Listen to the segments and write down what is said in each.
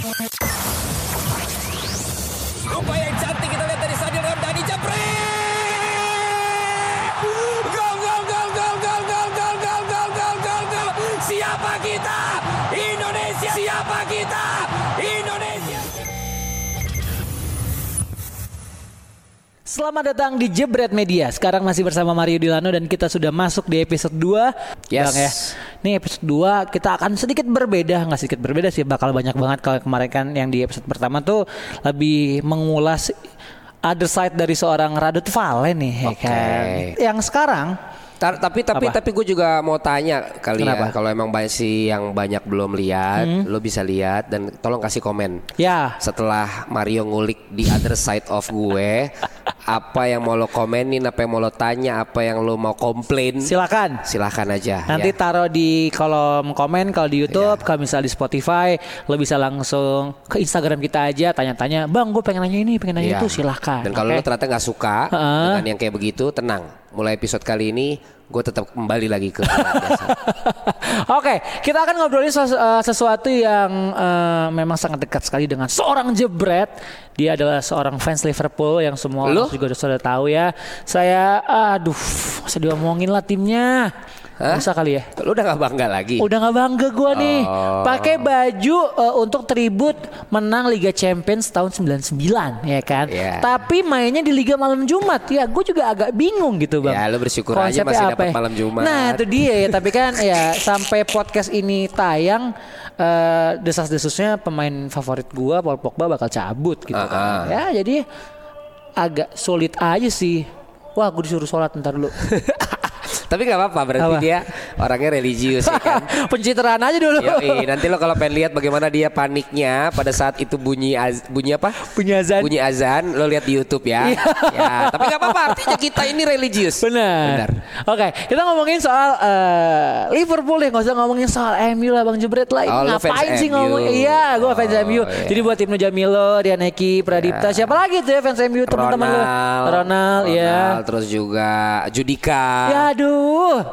あ! Selamat datang di Jebret Media. Sekarang masih bersama Mario Dilano dan kita sudah masuk di episode 2. Yes. Bang ya. Ini episode 2 kita akan sedikit berbeda, nggak sedikit berbeda sih, bakal banyak banget kalau kemarin kan yang di episode pertama tuh lebih mengulas other side dari seorang Radut Valen nih ya Oke. kan. Yang sekarang Tar- tapi tapi Apa? tapi gue juga mau tanya kali Kenapa? ya kalau emang banyak sih yang banyak belum lihat, lo bisa lihat dan tolong kasih komen. ya Setelah Mario ngulik di other side of gue, apa yang mau lo komenin, apa yang mau lo tanya, apa yang lo mau komplain, silakan. silahkan aja. Nanti ya. taruh di kolom komen kalau di YouTube, kalau misalnya di Spotify, lo bisa langsung ke Instagram kita aja tanya-tanya, "Bang, gue pengen nanya ini, pengen nanya Iya. itu." Silahkan. Dan kalau oke? lo ternyata nggak suka Heeh. dengan yang kayak begitu, tenang. Mulai episode kali ini, gue tetap kembali lagi ke biasa. Oke, kita akan ngobrolin sesu- eh, sesuatu yang eh, memang sangat dekat sekali dengan seorang jebret. Dia adalah seorang fans Liverpool yang semua Lu? orang juga sudah tahu ya. Saya, aduh, masa diomongin lah timnya. Hah? Bisa kali ya? lo udah nggak bangga lagi? Udah nggak bangga gua nih. Oh. Pakai baju eh, untuk tribut menang Liga Champions tahun 99 ya kan. Iya. Tapi mainnya di Liga malam Jumat. Ya, gue juga agak bingung gitu, Bang. Ya, lu bersyukur aja Konsepnya masih apa dapat ya? malam Jumat. Nah, itu dia ya, tapi kan ya sampai podcast ini tayang eh, desas-desusnya pemain favorit gua Paul Pogba bakal cabut gitu Ah, kan. Ya, jadi agak sulit aja sih. Wah, gue disuruh sholat ntar dulu. Tapi nggak apa-apa, berarti Apa? dia orangnya religius ya kan. Pencitraan aja dulu. Yoi, nanti lo kalau pengen lihat bagaimana dia paniknya pada saat itu bunyi az- bunyi apa? Bunyi azan. Bunyi azan, lo lihat di YouTube ya. Iya. ya, tapi nggak apa-apa, artinya kita ini religius. Benar. Benar. Oke, kita ngomongin soal eh, Liverpool ya, nggak usah ngomongin soal MU lah Bang Jebret lah. Oh, ngapain fans sih ngomong? Iya, gue fans Oh, MU. iya. Jadi buat Ibnu Jamilo, Dianeki, Pradipta, siapa lagi tuh ya fans MU teman-teman lu? Ronald, Ronald, ya. Ronald, terus juga Judika. Ya aduh.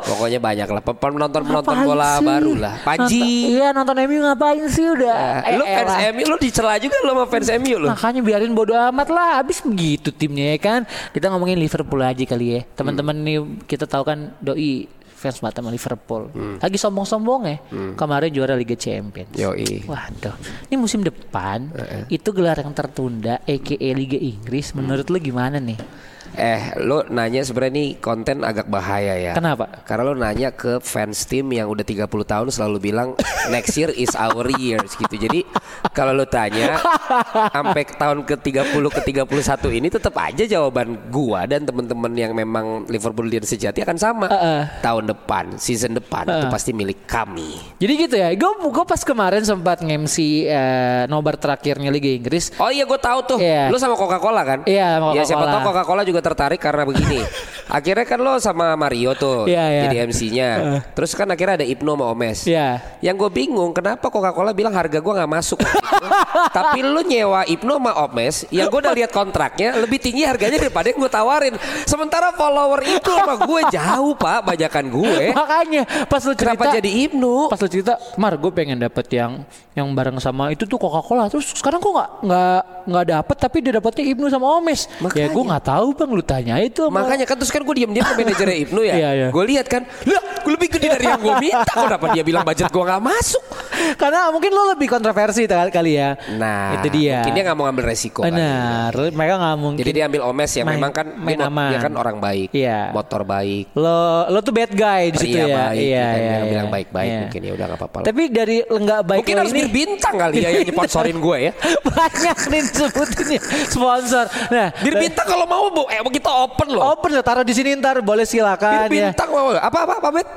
Pokoknya banyak lah penonton penonton bola sih? baru lah. Nonton- Panji. Iya nonton MU ngapain sih udah. Eh, lu Eh, fans elah. MU, lu dicela juga lu sama fans MU lu. Makanya biarin bodo amat lah Habis begitu timnya ya kan Kita ngomongin Liverpool aja kali ya Teman-teman nih kita tahu kan Doi fans banget sama Liverpool Lagi sombong-sombong ya Kemarin juara Liga Champions Yoi. Waduh Ini musim depan Itu gelar yang tertunda A.K.A. Liga Inggris Menurut lu gimana nih? Eh, lu nanya sebenarnya nih konten agak bahaya ya. Kenapa? Karena lu nanya ke fans tim yang udah 30 tahun selalu bilang next year is our years gitu. Jadi kalau lu tanya sampai ke tahun ke 30 ke 31 ini tetap aja jawaban gua dan temen-temen yang memang Liverpoolian sejati akan sama. Uh-uh. Tahun depan, season depan itu pasti milik kami. Jadi gitu ya Gue gue pas kemarin sempat nge-MC eh, Nobar terakhirnya Liga Inggris Oh iya gue tahu tuh. Iya. Lu sama Coca-Cola kan? Iya, sama Ya siapa Coca-Cola. tahu Coca-Cola juga tertarik karena begini. akhirnya kan lo sama Mario tuh Iya, iya. jadi MC-nya. Terus kan akhirnya ada Ibnu sama Omes. Iya. Yang gue bingung kenapa Coca-Cola bilang harga gue nggak masuk. Tapi lu nyewa Ibnu sama Omes, yang gue udah lihat kontraknya lebih tinggi harganya daripada yang gue tawarin. Sementara follower itu sama gue jauh pak, bajakan gue. Makanya pas lu cerita Kenapa jadi Ibnu? pas lu cerita Mar gue pengen dapet yang yang bareng sama itu tuh Coca Cola terus sekarang kok nggak nggak nggak dapet tapi dia dapetnya Ibnu sama Omes ya Makanya. gue nggak tahu bang lu tanya itu Makanya kan terus kan gue diam-diam ke manajernya Ibnu ya. Iya, iya. Gue lihat kan, lah gue lebih gede dari yang gue minta. Kenapa dia bilang budget gue nggak masuk? karena mungkin lu lebih kontroversi kali ya Nah, itu dia Mungkin dia nggak mau ngambil resiko. benar mereka nggak mungkin Jadi dia ambil Omes yang Main- memang kan main dia, aman. dia kan orang baik, Iya. motor baik, lo lo tuh bad guy di situ ya baik, iya kan, iya iya. bilang baik-baik Iya. mungkin ya udah nggak apa-apa. tapi dari nggak baik Mungkin lo harus ini bintang kali ya yang nyeponsorin gue ya. banyak nih sebutin ya sponsor nah bintang kalau mau bu, eh kita open loh. open lo taruh di sini ntar boleh silakan ya bintang mau apa apa apa bet?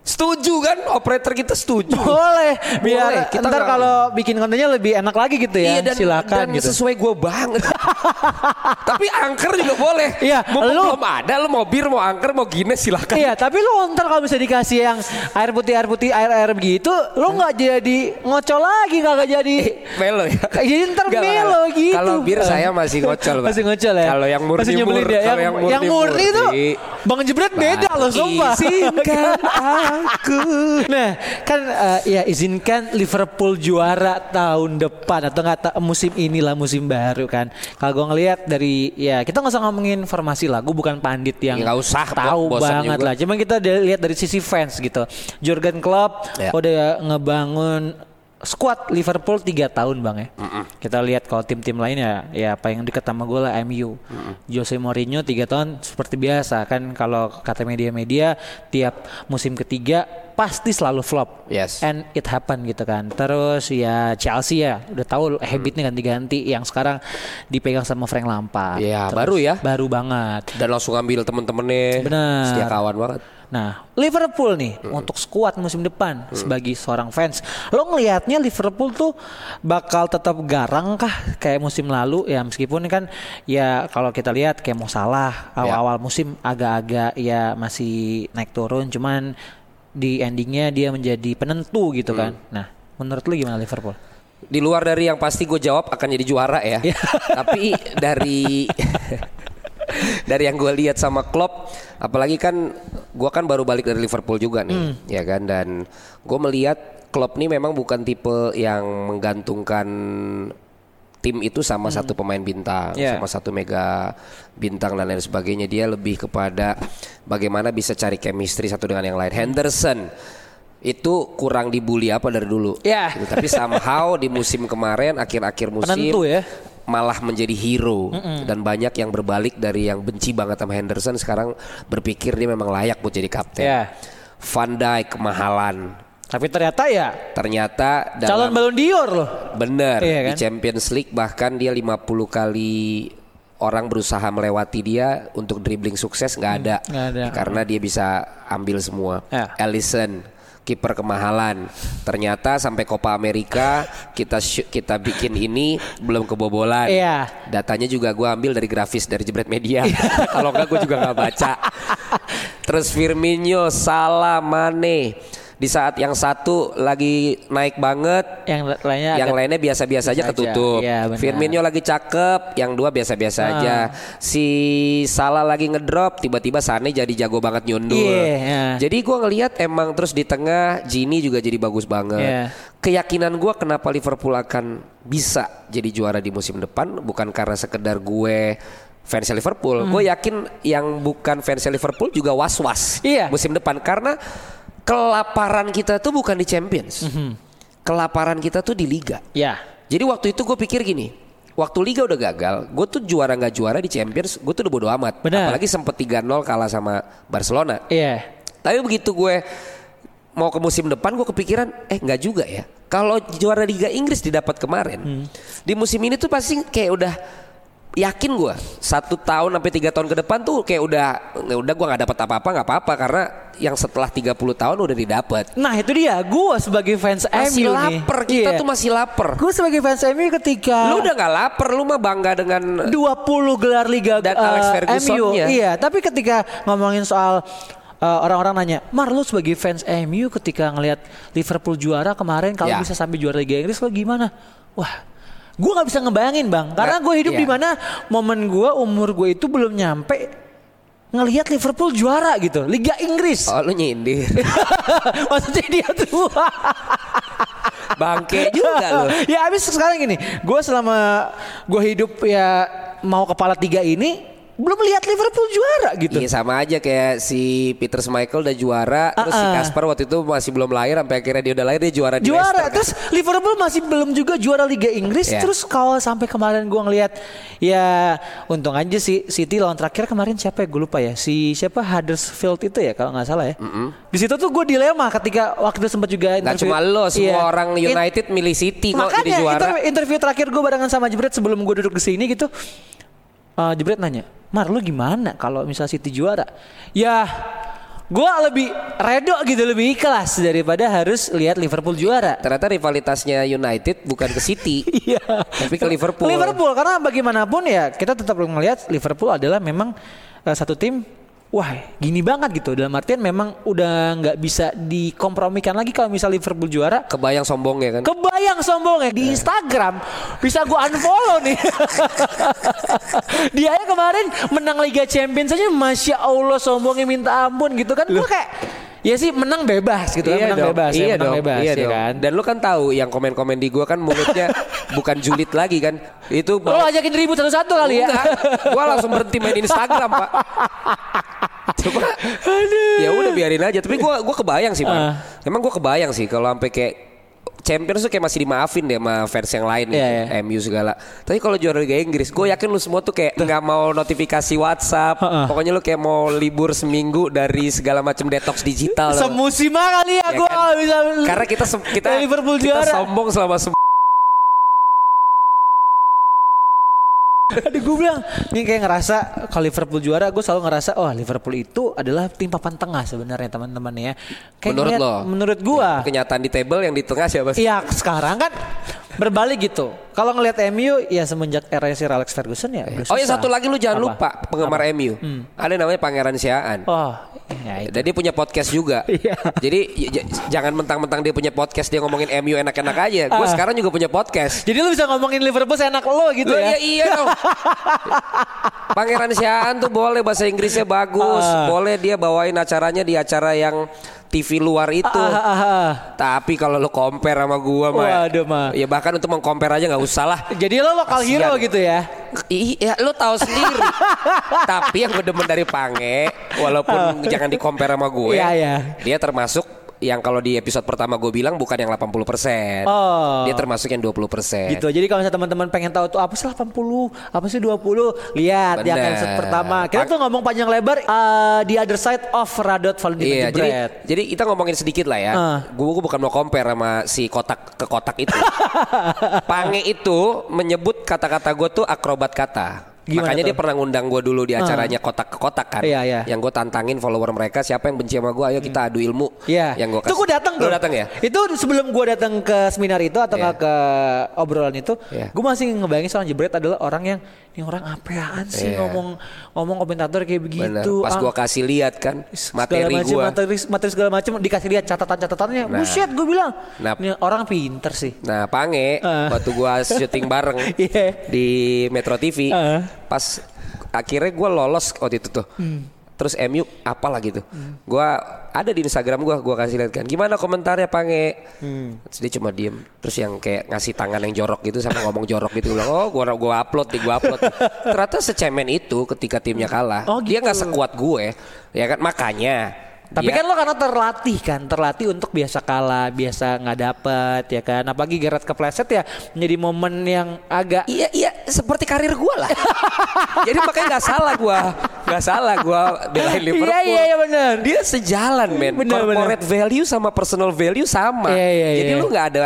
Setuju kan operator kita setuju. Boleh, biar Boleh, kita ntar kalau bikin kontennya lebih enak lagi gitu ya. Iya dan, Silakan dan gitu. sesuai gue banget. Tapi angker juga boleh. Iya, Mau lu- belum ada, lu mau bir, mau angker, mau Guinness silakan. Iya, tapi lu ntar kalau bisa dikasih yang air putih air putih air air begitu, lu nggak jadi ngocol lagi kagak jadi. Melo ya. Jadi ntar Nggak, melo kalau- gitu. Kalau bir saya masih ngocol, Pak. Masih ngocol ya. Kalau yang murni Masih nyebelin mur- dia. kalau Yang, yang murni tuh Bang Jebret beda loh sumpah. Izinkan aku. Nah, kan eh, ya izinkan Liverpool juara tahun depan atau nggak ta- musim inilah musim baru kan. Kalau gue ngelihat dari ya kita nggak usah ngomongin formasi lah. Gue bukan pandit yang Ya, nggak usah, tahu banget juga. lah. Cuman kita lihat dari sisi fans gitu. Jurgen Klopp Ya. udah ngebangun squad Liverpool tiga tahun bang ya. Kita lihat kalau tim-tim lainnya ya apa yang dekat sama gue lah MU. Jose Mourinho tiga tahun seperti biasa kan kalau kata media-media tiap musim ketiga pasti selalu flop. Yes. And it happen gitu kan. Terus ya Chelsea ya udah tahu habitnya ganti-ganti yang sekarang dipegang sama Frank Lampard. Iya, baru ya. Baru banget. Dan langsung ambil temen-temennya. Benar. Setia kawan banget. Nah, Liverpool nih untuk skuad musim depan sebagai seorang fans, lo ngelihatnya Liverpool tuh bakal tetap garang kah kayak musim lalu ya meskipun kan ya kalau kita lihat kayak Mo Salah awal-awal musim agak-agak ya masih naik turun cuman di endingnya dia menjadi penentu gitu kan. Nah, menurut lo gimana Liverpool? Di luar dari yang pasti gue jawab akan jadi juara ya. Tapi dari dari yang gue lihat sama Klopp, apalagi kan gue kan baru balik dari Liverpool juga nih, Hmm. ya kan. Dan gue melihat Klopp nih memang bukan tipe yang menggantungkan tim itu sama satu pemain bintang, Yeah. sama satu mega bintang dan lain sebagainya. Dia lebih kepada bagaimana bisa cari chemistry satu dengan yang lain. Henderson itu kurang dibully apa dari dulu. Ya. Gitu. Tapi somehow di musim kemarin akhir-akhir musim Penentu ya. Malah menjadi hero dan banyak yang berbalik dari yang benci banget sama Henderson sekarang berpikir dia memang layak buat jadi kapten. Ya. Van Dijk kemahalan. Tapi ternyata ya Ternyata calon dalam Ballon d'Or loh. bener Iya di kan? Champions League bahkan dia 50 kali orang berusaha melewati dia untuk dribbling sukses nggak ada. Hmm, nggak ada. karena dia bisa ambil semua. Ya. Alisson kiper kemahalan. Ternyata sampai Copa Amerika kita kita bikin ini belum kebobolan. Iya. Datanya juga gua ambil dari grafis dari Jebret Media. Kalau enggak gue juga nggak baca. Terus Firmino, Salah, Mane di saat yang satu lagi naik banget Yang lainnya yang lainnya biasa-biasa aja ketutup. Benar. Firmino lagi cakep, yang dua biasa-biasa Ah. aja. Si Salah lagi ngedrop, tiba-tiba Sane jadi jago banget nyundul. Iya, iya. Jadi gua ngelihat emang terus di tengah Gini juga jadi bagus banget. Iya. Keyakinan gua kenapa Liverpool akan bisa jadi juara di musim depan bukan karena sekedar gue fans Liverpool. Hmm. Gue yakin yang bukan fans Liverpool juga was-was Iya. musim depan karena kelaparan kita tuh bukan di Champions. Mhm. Kelaparan kita tuh di liga. Ya. Jadi waktu itu gue pikir gini, waktu liga udah gagal, gue tuh juara nggak juara di Champions, gue tuh udah bodo amat. Benar. Apalagi sempet 3-0 kalah sama Barcelona. Iya. Tapi begitu gue mau ke musim depan, gue kepikiran, eh nggak juga ya. Kalau juara Liga Inggris didapat kemarin, di musim ini tuh pasti kayak udah yakin gue satu tahun sampai tiga tahun ke depan tuh kayak udah ya udah gue nggak dapat apa-apa nggak apa-apa karena yang setelah 30 tahun udah didapat. Nah itu dia, gue sebagai fans Masih MU nih. lapar kita Iya. tuh masih lapar. Gue sebagai fans MU ketika Lu udah nggak lapar, lu mah bangga dengan 20 gelar Liga Dan eh, Alex Ferguson-nya. MU. Iya, tapi ketika ngomongin soal eh, orang-orang nanya, Mar lu sebagai fans MU ketika ngelihat Liverpool juara kemarin kalau Ya. bisa sampai juara Liga Inggris lo gimana? Wah, gue nggak bisa ngebayangin bang, karena gue hidup iya. di mana momen gue umur gue itu belum nyampe ngelihat Liverpool juara gitu, Liga Inggris. Oh lu nyindir Maksudnya dia tua. Bangke juga lu ya habis sekarang gini, gue selama gue hidup ya mau kepala tiga ini belum lihat Liverpool juara gitu. Iya sama aja kayak si Peter Schmeichel udah juara Terus si Ah, ah. Kasper waktu itu masih belum lahir Sampai akhirnya dia udah lahir dia juara di Juara Leicester, kan? terus Liverpool masih belum juga juara Liga Inggris Iya. terus kalau sampai kemarin gue ngelihat ya untung aja sih City lawan terakhir kemarin siapa ya gue lupa ya si siapa Huddersfield itu ya kalau nggak salah ya di situ tuh gue dilema ketika waktu sempat juga Gak interview cuma lo semua Iya. orang United milih City kok Makanya jadi juara interview, interview terakhir gue barengan sama Jebret sebelum gue duduk di sini gitu. Eh Jebret nanya, Mar lu gimana kalau misal City juara? Ya, gue lebih redo gitu lebih ikhlas daripada harus lihat Liverpool juara. Ternyata rivalitasnya United bukan ke City Iya. Tapi ke Liverpool Liverpool karena bagaimanapun ya kita tetap melihat Liverpool adalah memang eh, satu tim wah gini banget gitu dalam artian memang udah nggak bisa dikompromikan lagi kalau misal Liverpool juara Kebayang sombongnya kan Kebayang sombongnya di Instagram bisa gua unfollow nih. Dia aja kemarin menang Liga Champions saja masya Allah sombongnya minta ampun gitu kan. Gua kayak Ya sih menang bebas gitu kan, menang dong, bebas ya, iya menang dong, bebas iya ya dong. kan. Dan lu kan tahu yang komen-komen di gua kan mulutnya bukan julid lagi kan. Itu Lo ajakin ribut satu-satu kali ya. Enggak, gua langsung berhenti main Instagram, Pak. Coba. Ya udah biarin aja, tapi gua gua kebayang sih, Pak. Ah. Emang gua kebayang sih kalau sampai kayak Champions tuh kayak masih dimaafin deh sama fans yang lain Iya, gitu, iya. MU segala. Tapi kalau juara Liga Inggris, gue yakin lu semua tuh kayak nggak mau notifikasi WhatsApp. Heeh. Pokoknya lu kayak mau libur seminggu dari segala macam detox digital. Semusim kali ya, Ya gua kan? bisa Karena kita sem- kita kita juara. sombong selama se- Aduh gue bilang Nih kayak ngerasa Kalau Liverpool juara Gue selalu ngerasa Oh Liverpool itu adalah tim papan tengah sebenarnya teman-teman ya Kayak Menurut ngeliat- lo? Menurut gue kenyataan di table yang di tengah siapa sih? Iya sekarang kan Berbalik gitu Kalau ngelihat MU Ya semenjak era Sir Alex Ferguson ya udah Oh ya satu lagi lu jangan Apa? lupa penggemar MU. Ada namanya Pangeran Siaan. Oh ya itu. Dan dia punya podcast juga. Iya. Jadi j- jangan mentang-mentang dia punya podcast dia ngomongin MU enak-enak aja. Gue Ah. sekarang juga punya podcast. Jadi lu bisa ngomongin Liverpool seenak lo gitu Loh, ya iya iya dong. Pangeran Siaan tuh boleh bahasa Inggrisnya bagus, Ah. boleh dia bawain acaranya di acara yang TV luar itu. Ah, ah, ah. Tapi kalau lu compare sama gua mah, Waduh, mah. ya bahkan untuk mengcompare aja nggak usah lah. Jadi lo lokal Kasian. hero gitu ya Iya, lu tahu sendiri. Tapi yang gue demen dari Pange, walaupun jangan di compare sama gue, Iya, iya. dia termasuk yang kalau di episode pertama gue bilang bukan yang 80%. Oh. Dia termasuk yang 20%. Gitu. Jadi kalau misalnya teman-teman pengen tahu tuh apa sih 80, apa sih 20, lihat di Bener. episode pertama. Kita tuh ngomong panjang lebar uh, di other side of Radot Valentino Iya, jadi jadi kita ngomongin sedikit lah ya. Ah. Gue bukan mau compare sama si kotak ke kotak itu. Pange itu menyebut kata-kata gue tuh akrobat kata. Gimana Makanya tuh? dia pernah ngundang gue dulu di acaranya kotak ke kotak kan. Iya, iya. Yang gue tantangin follower mereka siapa yang benci sama gue, ayo kita adu ilmu. Iya. Yang gue Itu gue datang tuh. datang ya? Itu sebelum gue datang ke seminar itu atau nggak ke obrolan itu, Iya. gue masih ngebayangin soal Jebret adalah orang yang ini orang apaan sih Iya. ngomong ngomong komentator kayak Bener. begitu. Pas Ah, gue kasih lihat kan materi segala macam, gue. materi, materi segala macam dikasih lihat catatan-catatannya. Nah. Buset gue bilang. Nah. Ini orang pinter sih. Nah, Pange Ah. waktu gua syuting bareng Iya. di Metro TV, Ah. pas akhirnya gua lolos waktu itu tuh. Hmm. Terus MU apalah gitu. Gua ada di Instagram gua, gua kasih lihat kan. Gimana komentarnya Pange? Hmm. Terus dia cuma diem. Terus yang kayak ngasih tangan yang jorok gitu sama ngomong jorok gitu. Bilang, "Oh, gua gua upload nih, gua upload." Ternyata secemen itu ketika timnya kalah. Oh, Dia gitu. nggak sekuat gue. Ya kan makanya Tapi dia- kan lo karena terlatih kan, terlatih untuk biasa kalah, biasa nggak dapet ya kan. Apalagi Gerard kepleset ya menjadi momen yang agak Iya iya seperti karir gue lah. Jadi makanya nggak salah gue, nggak salah gue belain Liverpool. Iya iya iya benar. Dia sejalan men. Bener, Corporate value sama personal value sama. Iya, iya, Jadi iya. lu nggak ada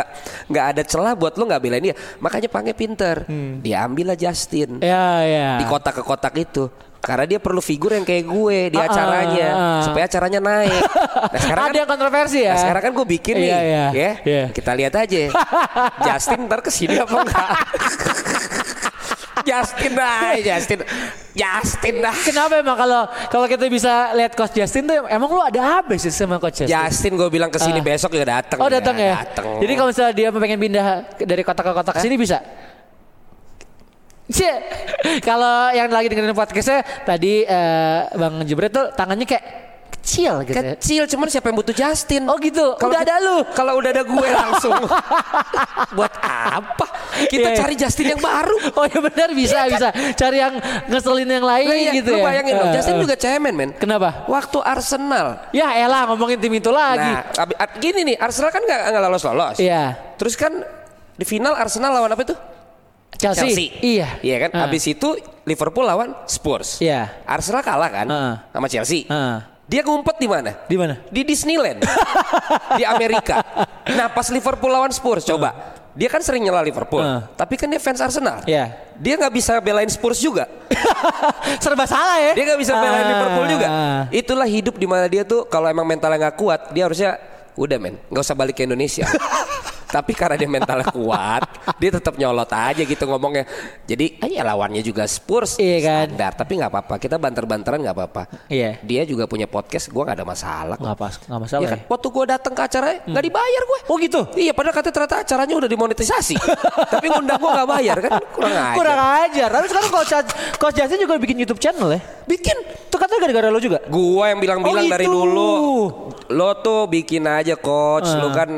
nggak ada celah buat lu nggak belain dia. Makanya Pange pinter. Dia ambil lah Justin Iya iya. di kotak ke kotak itu. Karena dia perlu figur yang kayak gue di Ah, ah, acaranya ah. supaya acaranya naik. Nah, sekarang Ada kan yang kontroversi ya. Nah sekarang kan gue bikin nih, Iya, iya, ya. iya. Kita lihat aja. Justin ntar ke sini apa enggak? Justin dah, Justin, Justin dah. Kenapa emang kalau kalau kita bisa lihat coach Justin tuh emang lu ada apa sih sama coach Justin? Justin gue bilang ke sini Ah. besok juga datang. Oh datang ya. Datang. Jadi kalau misalnya dia pengen pindah ke- dari kota ke kota ke sini bisa. Cie, kalau yang lagi dengerin podcastnya tadi eh, Bang Jebret tuh tangannya kayak kecil gitu. ya. Kecil, cuman siapa yang butuh Justin? Oh gitu. udah ada lu. Kalau udah ada gue langsung. Buat apa? Kita Iya. cari Justin yang baru. Oh ya benar bisa bisa cari yang ngeselin yang lain Lah iya, gitu lu ya. bayangin dong, Eh, Justin eh. juga cemen men. Kenapa? Waktu Arsenal. Ya elah ngomongin tim itu lagi. Nah, gini nih, Arsenal kan nggak nggak lolos lolos. Iya. Terus kan di final Arsenal lawan apa itu? Chelsea. Iya. Iya kan? Ah. Habis itu Liverpool lawan Spurs. Iya. Arsenal kalah kan Ah. sama Chelsea. Ah. Dia ngumpet di mana? Di mana? Di Disneyland. di Amerika. Nah, pas Liverpool lawan Spurs coba. Dia kan sering nyela Liverpool, Ah. tapi kan dia fans Arsenal. Iya. Dia nggak bisa belain Spurs juga. Serba salah ya. Dia nggak bisa belain Ah. Liverpool juga. Itulah hidup di mana dia tuh kalau emang mentalnya nggak kuat, dia harusnya udah men, nggak usah balik ke Indonesia. Tapi karena dia mentalnya kuat, dia tetap nyolot aja gitu ngomongnya. Jadi, ah, ya lawannya juga Spurs, Iya kan? standar. Tapi nggak apa-apa, kita banter-banteran nggak apa-apa. Iya. Dia juga punya podcast, gua nggak ada masalah. Nggak pas, nggak masalah Iya kan? ya. Waktu gua datang ke acaranya nggak dibayar gue. Oh gitu. Iya, padahal katanya ternyata acaranya udah dimonetisasi. Tapi ngundang gua nggak bayar kan? Kurang aja. Kurang ajar. Tapi sekarang coach coach Justin juga bikin YouTube channel ya. Bikin. Itu katanya gara-gara lo juga. Gua yang bilang-bilang Oh, dari itu. dulu. lo tuh bikin aja coach. Lu Ah. kan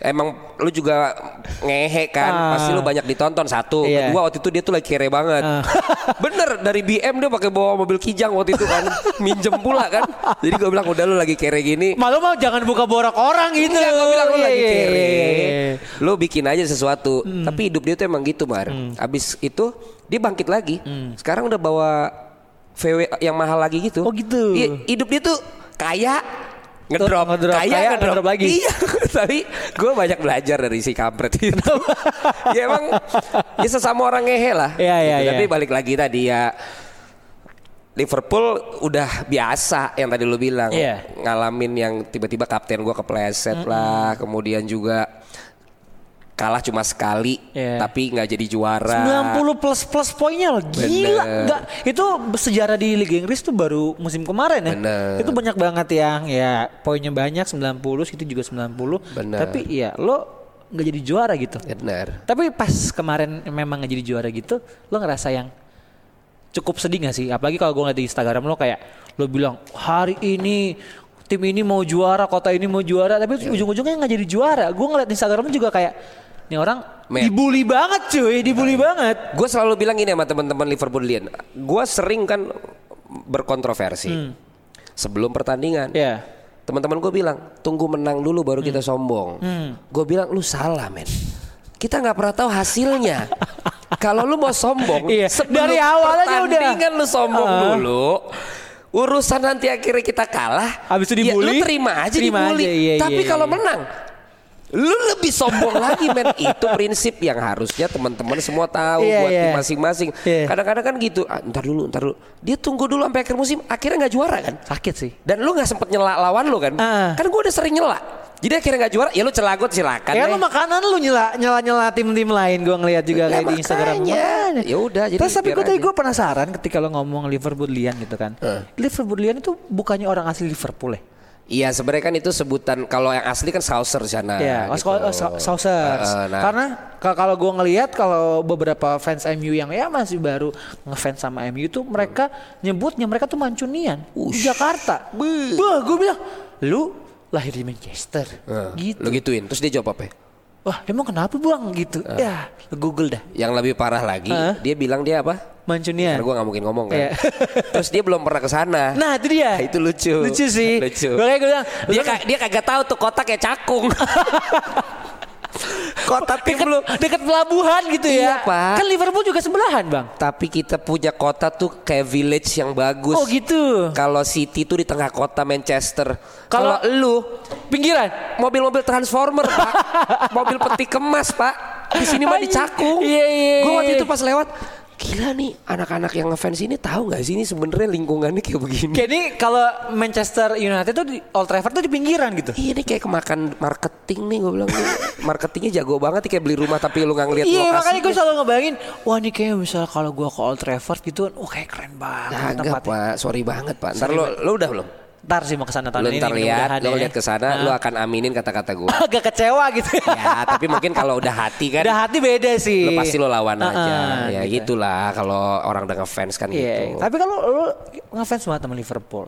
emang lu juga ngehe kan. Ah. Pasti lu banyak ditonton satu. Iya. Kedua waktu itu dia tuh lagi kere banget. Ah. Bener dari BM dia pakai bawa mobil kijang waktu itu kan. Minjem pula kan. Jadi gue bilang udah lu lagi kere gini. Malu mau jangan buka borak orang gitu. Enggak, gue bilang lu Iya, lagi iya, kere. iya. Lu bikin aja sesuatu. Hmm. Tapi hidup dia tuh emang gitu, Mar. Abis itu dia bangkit lagi. Sekarang udah bawa VW yang mahal lagi gitu. Hmm. Oh, gitu. Iya, hidup dia tuh kaya ngedrop, ngedrop, kaya, kaya, ngedrop. ngedrop lagi. Iya, tapi gue banyak belajar dari si kampret itu. ya emang ya sesama orang ngehe lah. Iya, iya, Gitu. iya. Tapi balik lagi tadi ya Liverpool udah biasa yang tadi lu bilang Iya. ngalamin yang tiba-tiba kapten gua kepleset lah, kemudian juga kalah cuma sekali Iya. tapi nggak jadi juara. 90 plus plus poinnya loh gila nggak itu sejarah di Liga Inggris tuh baru musim kemarin ya Bener. itu banyak banget yang ya poinnya banyak 90 itu juga 90 Bener. tapi ya lo nggak jadi juara gitu Bener. tapi pas kemarin memang nggak jadi juara gitu lo ngerasa yang cukup sedih gak sih apalagi kalau gue ngeliat di Instagram lo kayak lo bilang hari ini tim ini mau juara kota ini mau juara tapi Iya. ujung-ujungnya nggak jadi juara gue ngeliat di Instagram juga kayak ini orang Men. dibully banget cuy dibully banget Gue selalu bilang gini sama teman-teman Liverpoolian, gue sering kan berkontroversi sebelum pertandingan. Hmm. ya Teman-teman gue bilang tunggu menang dulu baru kita sombong. Hmm. Gue bilang lu salah men. Kita nggak pernah tahu hasilnya. Kalau lu mau sombong, Iya, dari awal aja udah. pertandingan lu sombong Ah. dulu. Urusan nanti akhirnya kita kalah. Habis itu ya dibully, lu terima aja terima dibully. aja, iya, Tapi iya, kalau iya. menang, lu lebih sombong lagi men. Itu prinsip yang harusnya teman-teman semua tahu Iya, buat tim masing-masing. Iya. Kadang-kadang kan gitu. Ah, ntar dulu, ntar dulu. Dia tunggu dulu sampai akhir musim, akhirnya nggak juara kan? sakit sih Dan lu nggak sempet nyela lawan lu kan? Ah. Kan gue udah sering nyela. Jadi akhirnya nggak juara, ya lu celagot silakan. ya lo makanan lu nyela nyela nyela tim tim lain gue ngeliat juga Lah, kayak di Instagram makanya. Makanya. Ya udah, jadi terus tapi gue tadi gue penasaran ketika lo ngomong Liverpoolian gitu kan Liverpoolian itu bukannya orang asli Liverpool ya Iya sebenarnya kan itu sebutan kalau yang asli kan Saucer sana. Iya, gitu. oh, Sau- Sausers. Eh, nah. Karena ka- kalau gue ngelihat kalau beberapa fans MU yang ya masih baru ngefans sama MU itu mereka nyebutnya mereka tuh Mancunian di Jakarta. Wah, gue bilang, lu lahir di Manchester, Eh, gitu. Lu gituin, terus dia jawab apa? ya? Wah, emang kenapa bang gitu? Ya, lu Google dah. Yang lebih parah lagi, Hah? dia bilang dia apa? Mancunian. Karena gue nggak mungkin ngomong kan. Iya. terus dia belum pernah ke sana. Nah, itu dia. itu lucu. Lucu sih. Lucu. Makanya gue bilang, Dia lu- ka- dia kagak tahu tuh kota kayak cakung. kota tim deket, lu. deket pelabuhan gitu ya. Iya, Pak. Kan Liverpool juga sebelahan, Bang. Tapi kita punya kota tuh kayak village yang bagus. Oh, gitu. Kalau City tuh di tengah kota Manchester. Kalau- lu Pinggiran. mobil-mobil transformer, Pak. mobil peti kemas, Pak. Di sini mah di Cakung. Iya, iya, Gue waktu iya. itu pas lewat, gila nih anak-anak yang ngefans ini tahu nggak sih ini sebenarnya lingkungannya kayak begini. Kayak ini kalau Manchester United tuh di Old Trafford tuh di pinggiran gitu. Iya nih kayak kemakan marketing nih gue bilang. Marketingnya jago banget kayak beli rumah tapi lu nggak ngeliat Iya lokasinya. makanya gue selalu ngebayangin Wah ini kayak misalnya kalau gue ke Old Trafford gitu Wah kayak keren banget Kagak tempatnya pak, sorry banget pak. Ntar lu, lu udah belum? Ntar sih mau ke sana tahun Lu ini ntar lihat, lu ya. lihat ke sana, Nah. lu akan aminin kata-kata gue. Agak kecewa gitu ya, tapi mungkin kalau udah hati kan, Udah hati beda sih lu pasti lu lawan Ah, aja. Ya gitu. gitulah kalau orang udah ngefans kan Iya, gitu. tapi kalau lu ngefans banget sama Liverpool,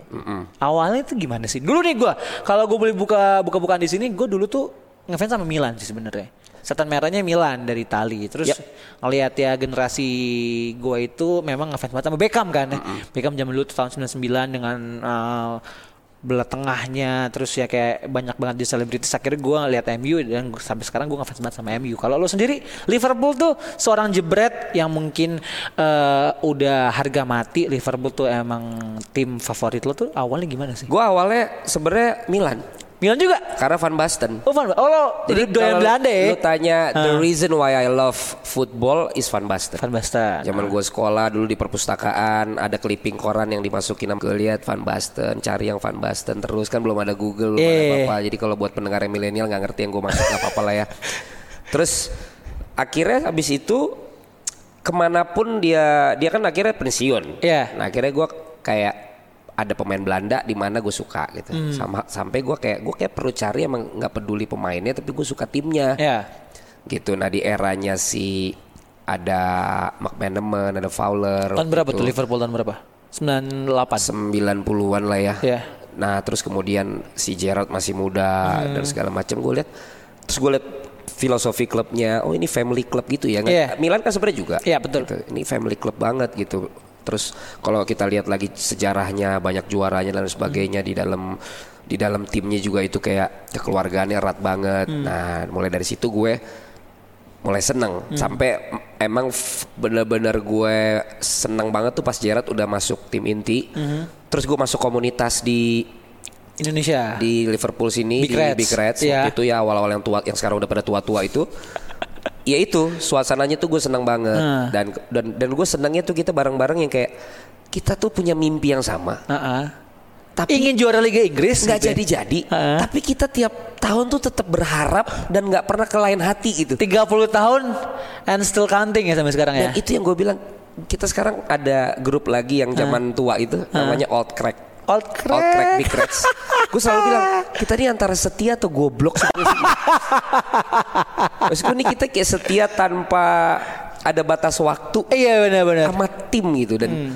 awalnya itu gimana sih? Dulu nih gue, kalau gue boleh buka buka bukaan di sini, gue dulu tuh ngefans sama Milan sih sebenarnya. Setan merahnya Milan dari Itali. Terus Yap. ngelihat ya generasi gue itu memang ngefans banget sama Beckham kan. ya. Beckham zaman dulu tahun 99 dengan uh, belah tengahnya terus ya kayak banyak banget di selebritis akhirnya gue lihat MU dan sampai sekarang gue ngefans banget sama MU kalau lo sendiri Liverpool tuh seorang jebret yang mungkin eh, udah harga mati Liverpool tuh emang tim favorit lo tuh awalnya gimana sih Gue awalnya sebenarnya Milan, Milan juga karena Van Basten. oh, Van- oh lo Jadi doyan kalau Belanda ya Lu tanya the reason why I love football is Van Basten. Van Basten Zaman gue sekolah dulu di perpustakaan ada clipping koran yang dimasukin gue lihat Van Basten, cari yang Van Basten terus kan belum ada Google, belum ada Iya. apa-apa. Jadi kalau buat pendengar yang milenial nggak ngerti yang gue maksud apa-apa lah ya. Terus akhirnya habis itu ke mana pun dia dia kan akhirnya pensiun. Iya. Nah akhirnya gue kayak ada pemain Belanda di mana gue suka gitu. Hmm. Sama sampai gue kayak gue kayak perlu cari emang nggak peduli pemainnya tapi gue suka timnya ya gitu. Nah di eranya si ada McManaman, ada Fowler. tahun berapa gitu. tuh Liverpool tahun berapa 98 90-an lah ya. Iya. Nah terus kemudian si Gerrard masih muda Hmm. dan segala macam gue lihat. Terus gue lihat filosofi klubnya. Oh ini family club gitu ya. Iya. Milan kan sebenarnya juga. Iya, betul. Gitu. Ini family club banget gitu. Terus kalau kita lihat lagi sejarahnya banyak juaranya dan sebagainya di dalam di dalam timnya juga itu kayak kekeluargaannya erat banget. Hmm. Nah mulai dari situ gue mulai seneng sampai em- emang bener-bener gue seneng banget tuh pas Gerard udah masuk tim inti terus gue masuk komunitas di Indonesia. di Liverpool sini Big di Reds. Big Reds Iya. waktu itu ya awal-awal yang tua yang sekarang udah pada tua-tua itu ya itu suasananya tuh gue seneng banget Hmm. dan dan dan gue senangnya tuh kita bareng-bareng yang kayak kita tuh punya mimpi yang sama Heeh. tapi Ingin juara Liga Inggris nggak gitu ya? jadi-jadi Heeh. tapi kita tiap tahun tuh tetap berharap dan nggak pernah ke lain hati gitu 30 tahun and still counting ya sampai sekarang ya. Dan itu yang gue bilang kita sekarang ada grup lagi yang zaman tua itu namanya Old Crack. Old Old Crack crack. Big Reds. gue selalu bilang kita ini antara setia atau goblok. Maksudku ini kita kayak setia tanpa ada batas waktu Iya benar-benar. sama tim gitu dan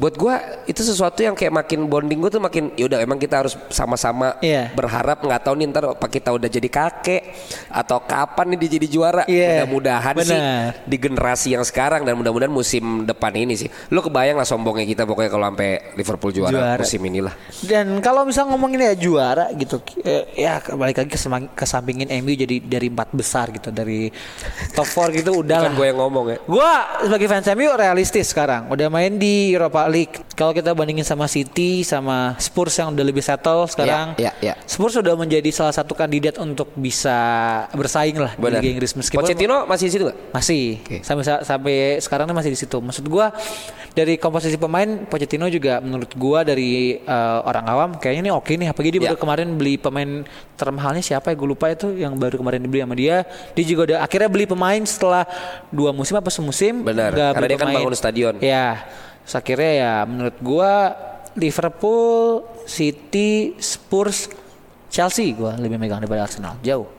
buat gua itu sesuatu yang kayak makin bonding gue tuh makin yaudah emang kita harus sama-sama Iya. berharap nggak tahu nih ntar apa kita udah jadi kakek atau kapan nih dia jadi juara. Iya, mudah-mudahan sih di generasi yang sekarang dan mudah-mudahan musim depan ini sih. Lu kebayang lah sombongnya kita pokoknya kalau sampai Liverpool juara, Juara. musim inilah. Dan kalau misal ngomongin ya juara gitu, eh, ya balik lagi ke, sampingin MU jadi dari empat besar gitu, dari top 4 gitu udah kan gue yang ngomong ya. Gua sebagai fans MU realistis sekarang. Udah main di Europa League. Kalau kita bandingin sama City sama Spurs yang udah lebih settle sekarang. Ya, ya, ya. Spurs sudah menjadi salah satu kandidat untuk bisa bersaing lah di benar Liga Inggris meskipun Pochettino masih di situ nggak masih Oke. sampai sa- sampai sekarang masih di situ. Maksud gua dari komposisi pemain Pochettino juga menurut gua dari eh, orang awam kayaknya ini oke nih apalagi dia Ya. baru kemarin beli pemain termahalnya siapa ya gue lupa itu yang baru kemarin dibeli sama dia. Dia juga udah akhirnya beli pemain setelah dua musim apa semusim. Benar, karena dia kan pemain. bangun stadion. Ya. Terus akhirnya ya menurut gua Liverpool, City, Spurs, Chelsea gua lebih megang daripada Arsenal. Jauh.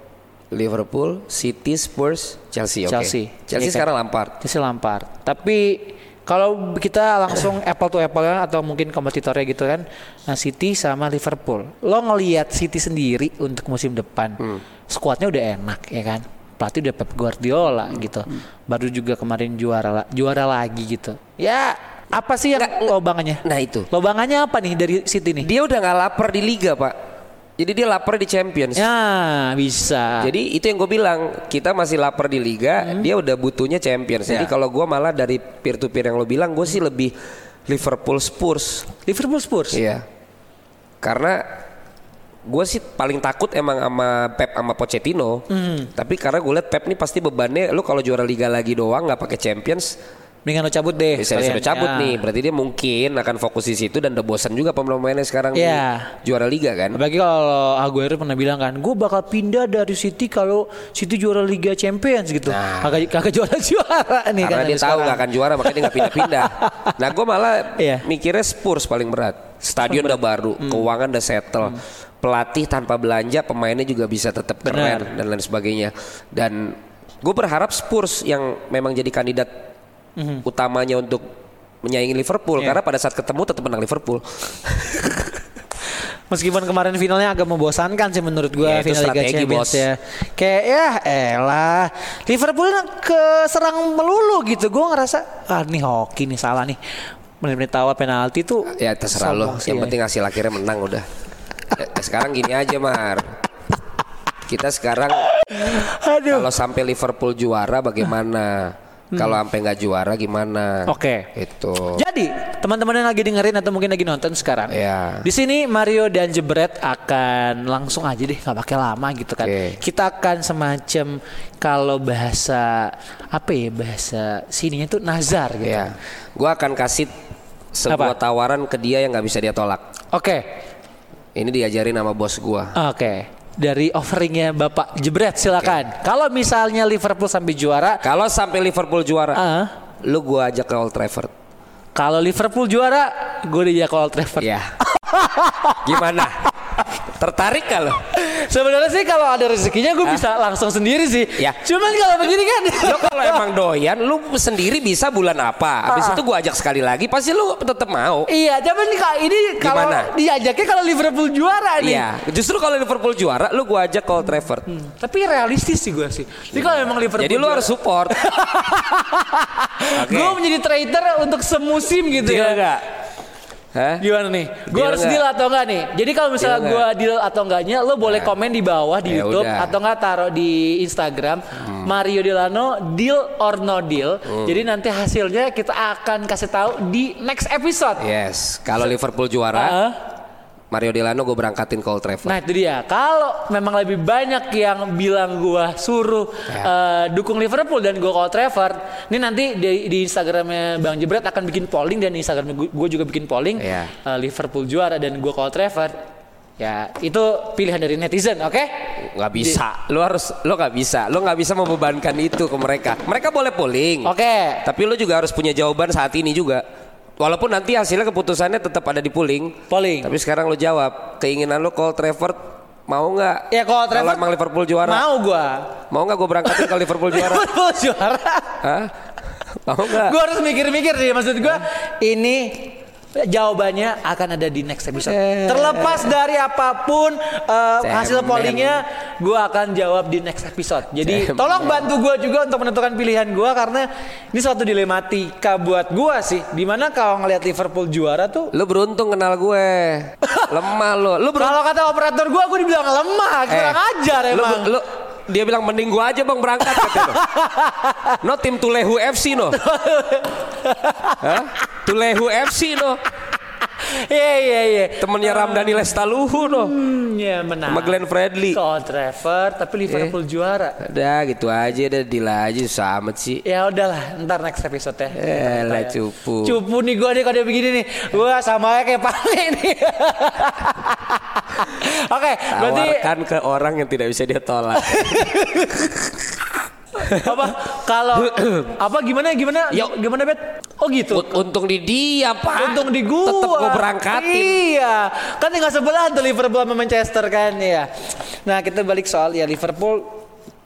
Liverpool City Spurs Chelsea Chelsea. Iya Chelsea sekarang Lampard Chelsea Lampard. Tapi kalau kita langsung apple to apple kan atau mungkin kompetitornya gitu kan nah City sama Liverpool. Lo ngelihat City sendiri untuk musim depan. Skuadnya udah enak ya kan. Pelatih udah Pep Guardiola gitu. Baru juga kemarin juara juara lagi gitu. Ya apa sih yang lobangannya? nah itu Lobangannya apa nih dari City nih? dia udah nggak lapar di liga pak jadi dia lapar di Champions Ya bisa. Jadi itu yang gue bilang kita masih lapar di liga, Hmm. dia udah butuhnya Champions. Jadi Ya. kalau gue malah dari peer to peer yang lo bilang, gue sih lebih Liverpool Spurs. Liverpool Spurs. Iya. Karena gue sih paling takut emang sama Pep sama Pochettino. Hmm. Tapi karena gue liat Pep nih pasti bebannya, lu kalau juara liga lagi doang nggak pakai Champions, Mendingan lo cabut deh. bisa disuruh cabut Ya. nih. Berarti dia mungkin akan fokus di situ dan udah bosan juga pemain-pemainnya sekarang Iya. di juara liga kan. Apalagi kalau Aguero pernah bilang kan, gue bakal pindah dari City kalau City juara Liga Champions gitu. Nah. Kagak kagak juara juara nih Karena kan dia tahu nggak akan juara makanya dia nggak pindah-pindah. nah gue malah Iya. mikirnya Spurs paling berat. Stadion udah baru, Hmm. keuangan udah settle, pelatih tanpa belanja, pemainnya juga bisa tetap Benar. keren dan lain sebagainya. Dan gue berharap Spurs yang memang jadi kandidat utamanya untuk menyaingi Liverpool. Iya. karena pada saat ketemu tetap menang Liverpool. Meskipun kemarin finalnya agak membosankan sih menurut gue Ya, itu final Liga Champions Bos. ya. Kayak ya elah Liverpool ke serang melulu gitu. Gue ngerasa ah nih hoki nih salah nih. Menit-menit awal penalti tuh ya terserah lo. Yang ya. penting hasil akhirnya menang udah. Ya, sekarang gini aja Mar. Kita sekarang. Kalau sampai Liverpool juara bagaimana? Kalau sampai nggak juara gimana? Hmm. Oke. Itu. Jadi teman-teman yang lagi dengerin atau mungkin lagi nonton sekarang, Ya. di sini Mario dan Jebret akan langsung aja deh nggak pakai lama gitu kan. Oke. Kita akan semacam kalau bahasa apa ya bahasa sininya tuh nazar gitu. Ya. Gua akan kasih sebuah Apa? tawaran ke dia yang nggak bisa dia tolak. Oke, Ini diajarin sama bos gua. oke. Dari offeringnya Bapak Jebret silakan. Kalau misalnya Liverpool sampai juara, Kalau sampai Liverpool juara, ah, lu gua ajak ke Old Trafford. kalau Liverpool juara, gue diajak ke Old Trafford. Ya. gimana? Tertarik lo? Sebenarnya sih kalau ada rezekinya gue bisa langsung sendiri sih. Ya. Cuman kalau begini kan. Lo kalau emang doyan, lu sendiri bisa bulan apa? Habis itu gua ajak sekali lagi, pasti lu tetap mau. Iya, cuman ini kalau diajaknya kalau Liverpool juara nih. Iya, justru kalau Liverpool juara, lu gua ajak Cole Trafford. Tapi realistis sih gue sih. Jadi kalau emang Liverpool Jadi lu harus support. Oke. Gue menjadi trader untuk semusim gitu Deal ya. Hah? Gimana nih? Gue harus deal atau enggak nih? Jadi kalau misalnya gue deal atau enggaknya, lo boleh Nah. komen di bawah di Ya YouTube udah. Hmm. atau enggak taruh di Instagram Mario Delano deal or no deal. Jadi nanti hasilnya kita akan kasih tahu di next episode. Yes, kalau Liverpool juara, Ah. Mario Delano gue berangkatin Cole Trafford. Nah itu dia. Kalau memang lebih banyak yang bilang gua suruh Ya. eh, dukung Liverpool dan gua call Trevor, ini nanti di, di Instagramnya Bang Jebret akan bikin polling dan di Instagram gue juga bikin polling Ya. eh, Liverpool juara dan gua call Trevor. Ya itu pilihan dari netizen, oke? Nggak bisa, lu harus, lu nggak bisa, lu nggak bisa membebankan itu ke mereka. Mereka boleh polling, Oke. tapi lu juga harus punya jawaban saat ini juga. Walaupun nanti hasilnya keputusannya tetap ada di polling. Polling. Tapi sekarang lu jawab, keinginan lu Cole Trafford mau nggak? Ya kalau Trevor emang Liverpool juara, mau gua. mau nggak gue berangkatin kalau Liverpool juara? Liverpool juara. Hah? Mau nggak? Gua harus mikir-mikir nih maksud gua ini jawabannya akan ada di next episode. Eh. Terlepas dari apa pun uh, hasil pollingnya, gua akan jawab di next episode. Jadi Cemen. tolong bantu gua juga untuk menentukan pilihan gua karena ini suatu dilematika buat gua sih. Di mana kalau ngelihat Liverpool juara tuh, Lu beruntung kenal gue. Lemah lu. Lu beruntung. kalau kata operator gua, gua dibilang lemah, kurang ajar Eh, lu, emang. lu, dia bilang mending gua aja bang berangkat katanya. no tim Tulehu FC no. Hah? Tulehu FC no. Iya iya iya. Temennya Ramdhani Lestaluhu no. Hmm, ya menang. Sama Glenn Fredly. Kalau Trevor, tapi Liverpool juara. Udah gitu aja udah susah amat sih. Ya udahlah, ntar next episode ya. Eh lah cupu. Cupu nih gue nih kalau dia begini nih. Gua sama kayak Pane nih. Oke, berarti Tawarkan ke orang yang tidak bisa dia tolak. apa kalau apa gimana gimana Yuk. gimana bet? Oh gitu. Un- Untung di dia pak. Untung di gua. Tetep gua berangkatin. Iya. Kan tinggal sebelah tuh Liverpool sama Manchester kan ya. Nah, kita balik soal ya Liverpool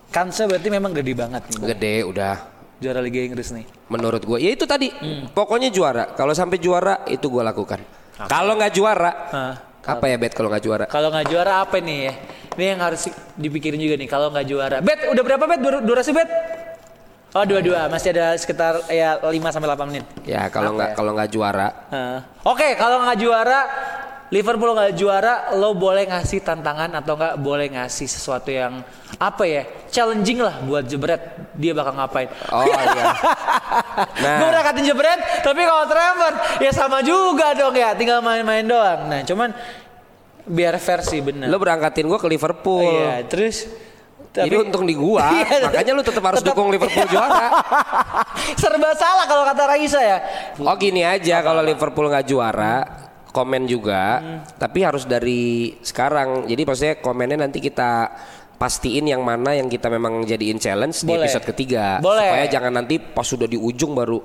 kansnya berarti memang gede banget nih. Gede udah. Juara Liga Inggris nih. Menurut gue, ya itu tadi. Hmm. Pokoknya juara. Kalau sampai juara itu gue lakukan. Kalau nggak juara, Hah. Apa ya bet kalau nggak juara? Kalau nggak juara apa nih ya? Ini yang harus dipikirin juga nih kalau nggak juara. Bet udah berapa bet Dur- durasi bet? Oh dua-dua masih ada sekitar ya 5 sampai 8 menit. Ya kalau nggak ya? kalau nggak juara, Heeh. Oke kalau nggak juara Liverpool nggak juara lo boleh ngasih tantangan atau nggak boleh ngasih sesuatu yang apa ya challenging lah buat jebret dia bakal ngapain Oh iya. Nah. gue berangkatin jebret tapi kalau Trevor ya sama juga dong ya tinggal main-main doang nah cuman biar versi bener lo berangkatin gue ke Liverpool. Iya, terus Jadi untung di gua, Iya, makanya lu tetap harus tetap- dukung Liverpool juara. serba salah kalau kata Raisa ya. Oh gini aja kalau Liverpool nggak juara, komen juga, Hmm. tapi harus dari sekarang. Jadi maksudnya komennya nanti kita pastiin yang mana yang kita memang jadiin challenge di Boleh. episode ketiga. Boleh. Supaya jangan nanti pas sudah di ujung baru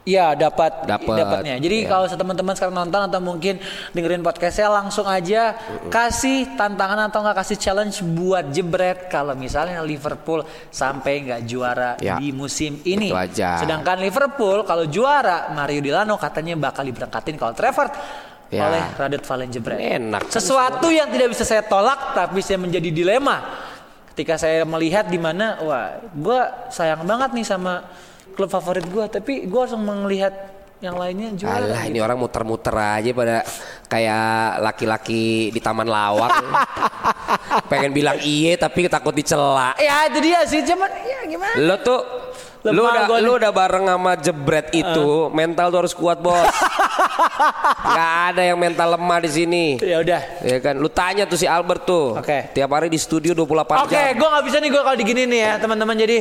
Iya dapat Dapat, dapatnya. Jadi ya. kalau teman-teman sekarang nonton atau mungkin dengerin podcastnya langsung aja kasih tantangan atau nggak kasih challenge buat jebret kalau misalnya Liverpool sampai nggak juara Ya. di musim ini. Itu aja. Sedangkan Liverpool kalau juara Mario Delano katanya bakal diberangkatin kalau Trevor Ya. oleh Radit Valen jebret. Enak kan Sesuatu yang tidak bisa saya tolak tapi saya menjadi dilema ketika saya melihat di mana wah gue sayang banget nih sama klub favorit gue tapi gue langsung melihat yang lainnya juara Alah gitu. ini orang muter-muter aja pada kayak laki-laki di taman lawak. Pengen bilang iye tapi takut dicela. ya itu dia sih cuman ya gimana Lo tuh Lemah lu udah lu udah bareng sama jebret itu, mental tuh harus kuat, Bos. Gak ada yang mental lemah di sini. ya udah Ya kan, lu tanya tuh si Albert tuh. Oke. Tiap hari di studio 28 oke jam. gue nggak bisa nih gue kalau digini nih ya teman-teman jadi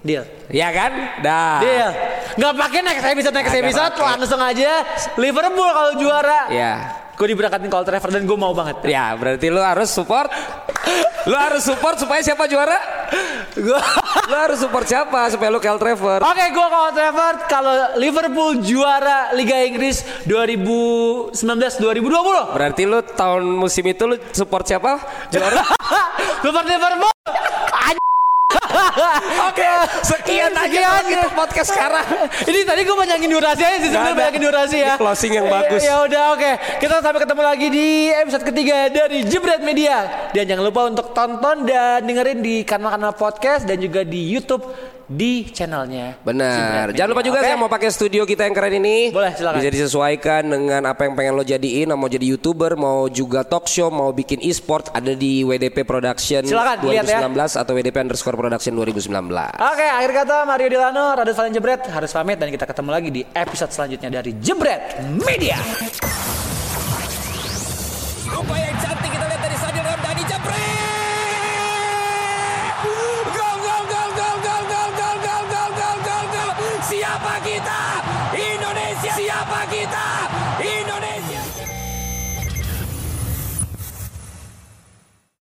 deal Ya kan? Dah. deal nggak pakai next episode next Nggak episode pakai. langsung aja Liverpool kalau juara Ya. Gue diberangkatin kalau Trevor dan gue mau banget Ya, berarti lu harus support. lu harus support supaya siapa juara? Gua Lu harus support siapa supaya lu kayak Old Trafford? Oke, gua kalau Trevor kalau Liverpool juara Liga Inggris 2019 2020. Berarti lu tahun musim itu lu support siapa? Juara. Support Liverpool. Oke, sekian aja kalau gitu podcast sekarang. Ini tadi gue panjangin durasi aja sih, sebenarnya ada. panjangin durasi ya. Closing yang bagus. Ya udah oke. Kita sampai ketemu lagi di episode ketiga dari Jebret Media. Dan jangan lupa untuk tonton dan dengerin di kanal-kanal podcast dan juga di YouTube di channelnya. Benar. Jangan lupa juga yang mau pakai studio kita yang keren ini. Boleh, silakan. Bisa disesuaikan dengan apa yang pengen lo jadiin. Mau jadi youtuber, mau juga talk show, mau bikin e-sport ada di WDP Production Silakan, lihat ya. 2019 atau WDP underscore Production 2019. Oke, akhir kata Mario Delano, Radit Valen Jebret harus pamit dan kita ketemu lagi di episode selanjutnya dari Jebret Media. Paquita! ¡Indonesia! ¡Paquita!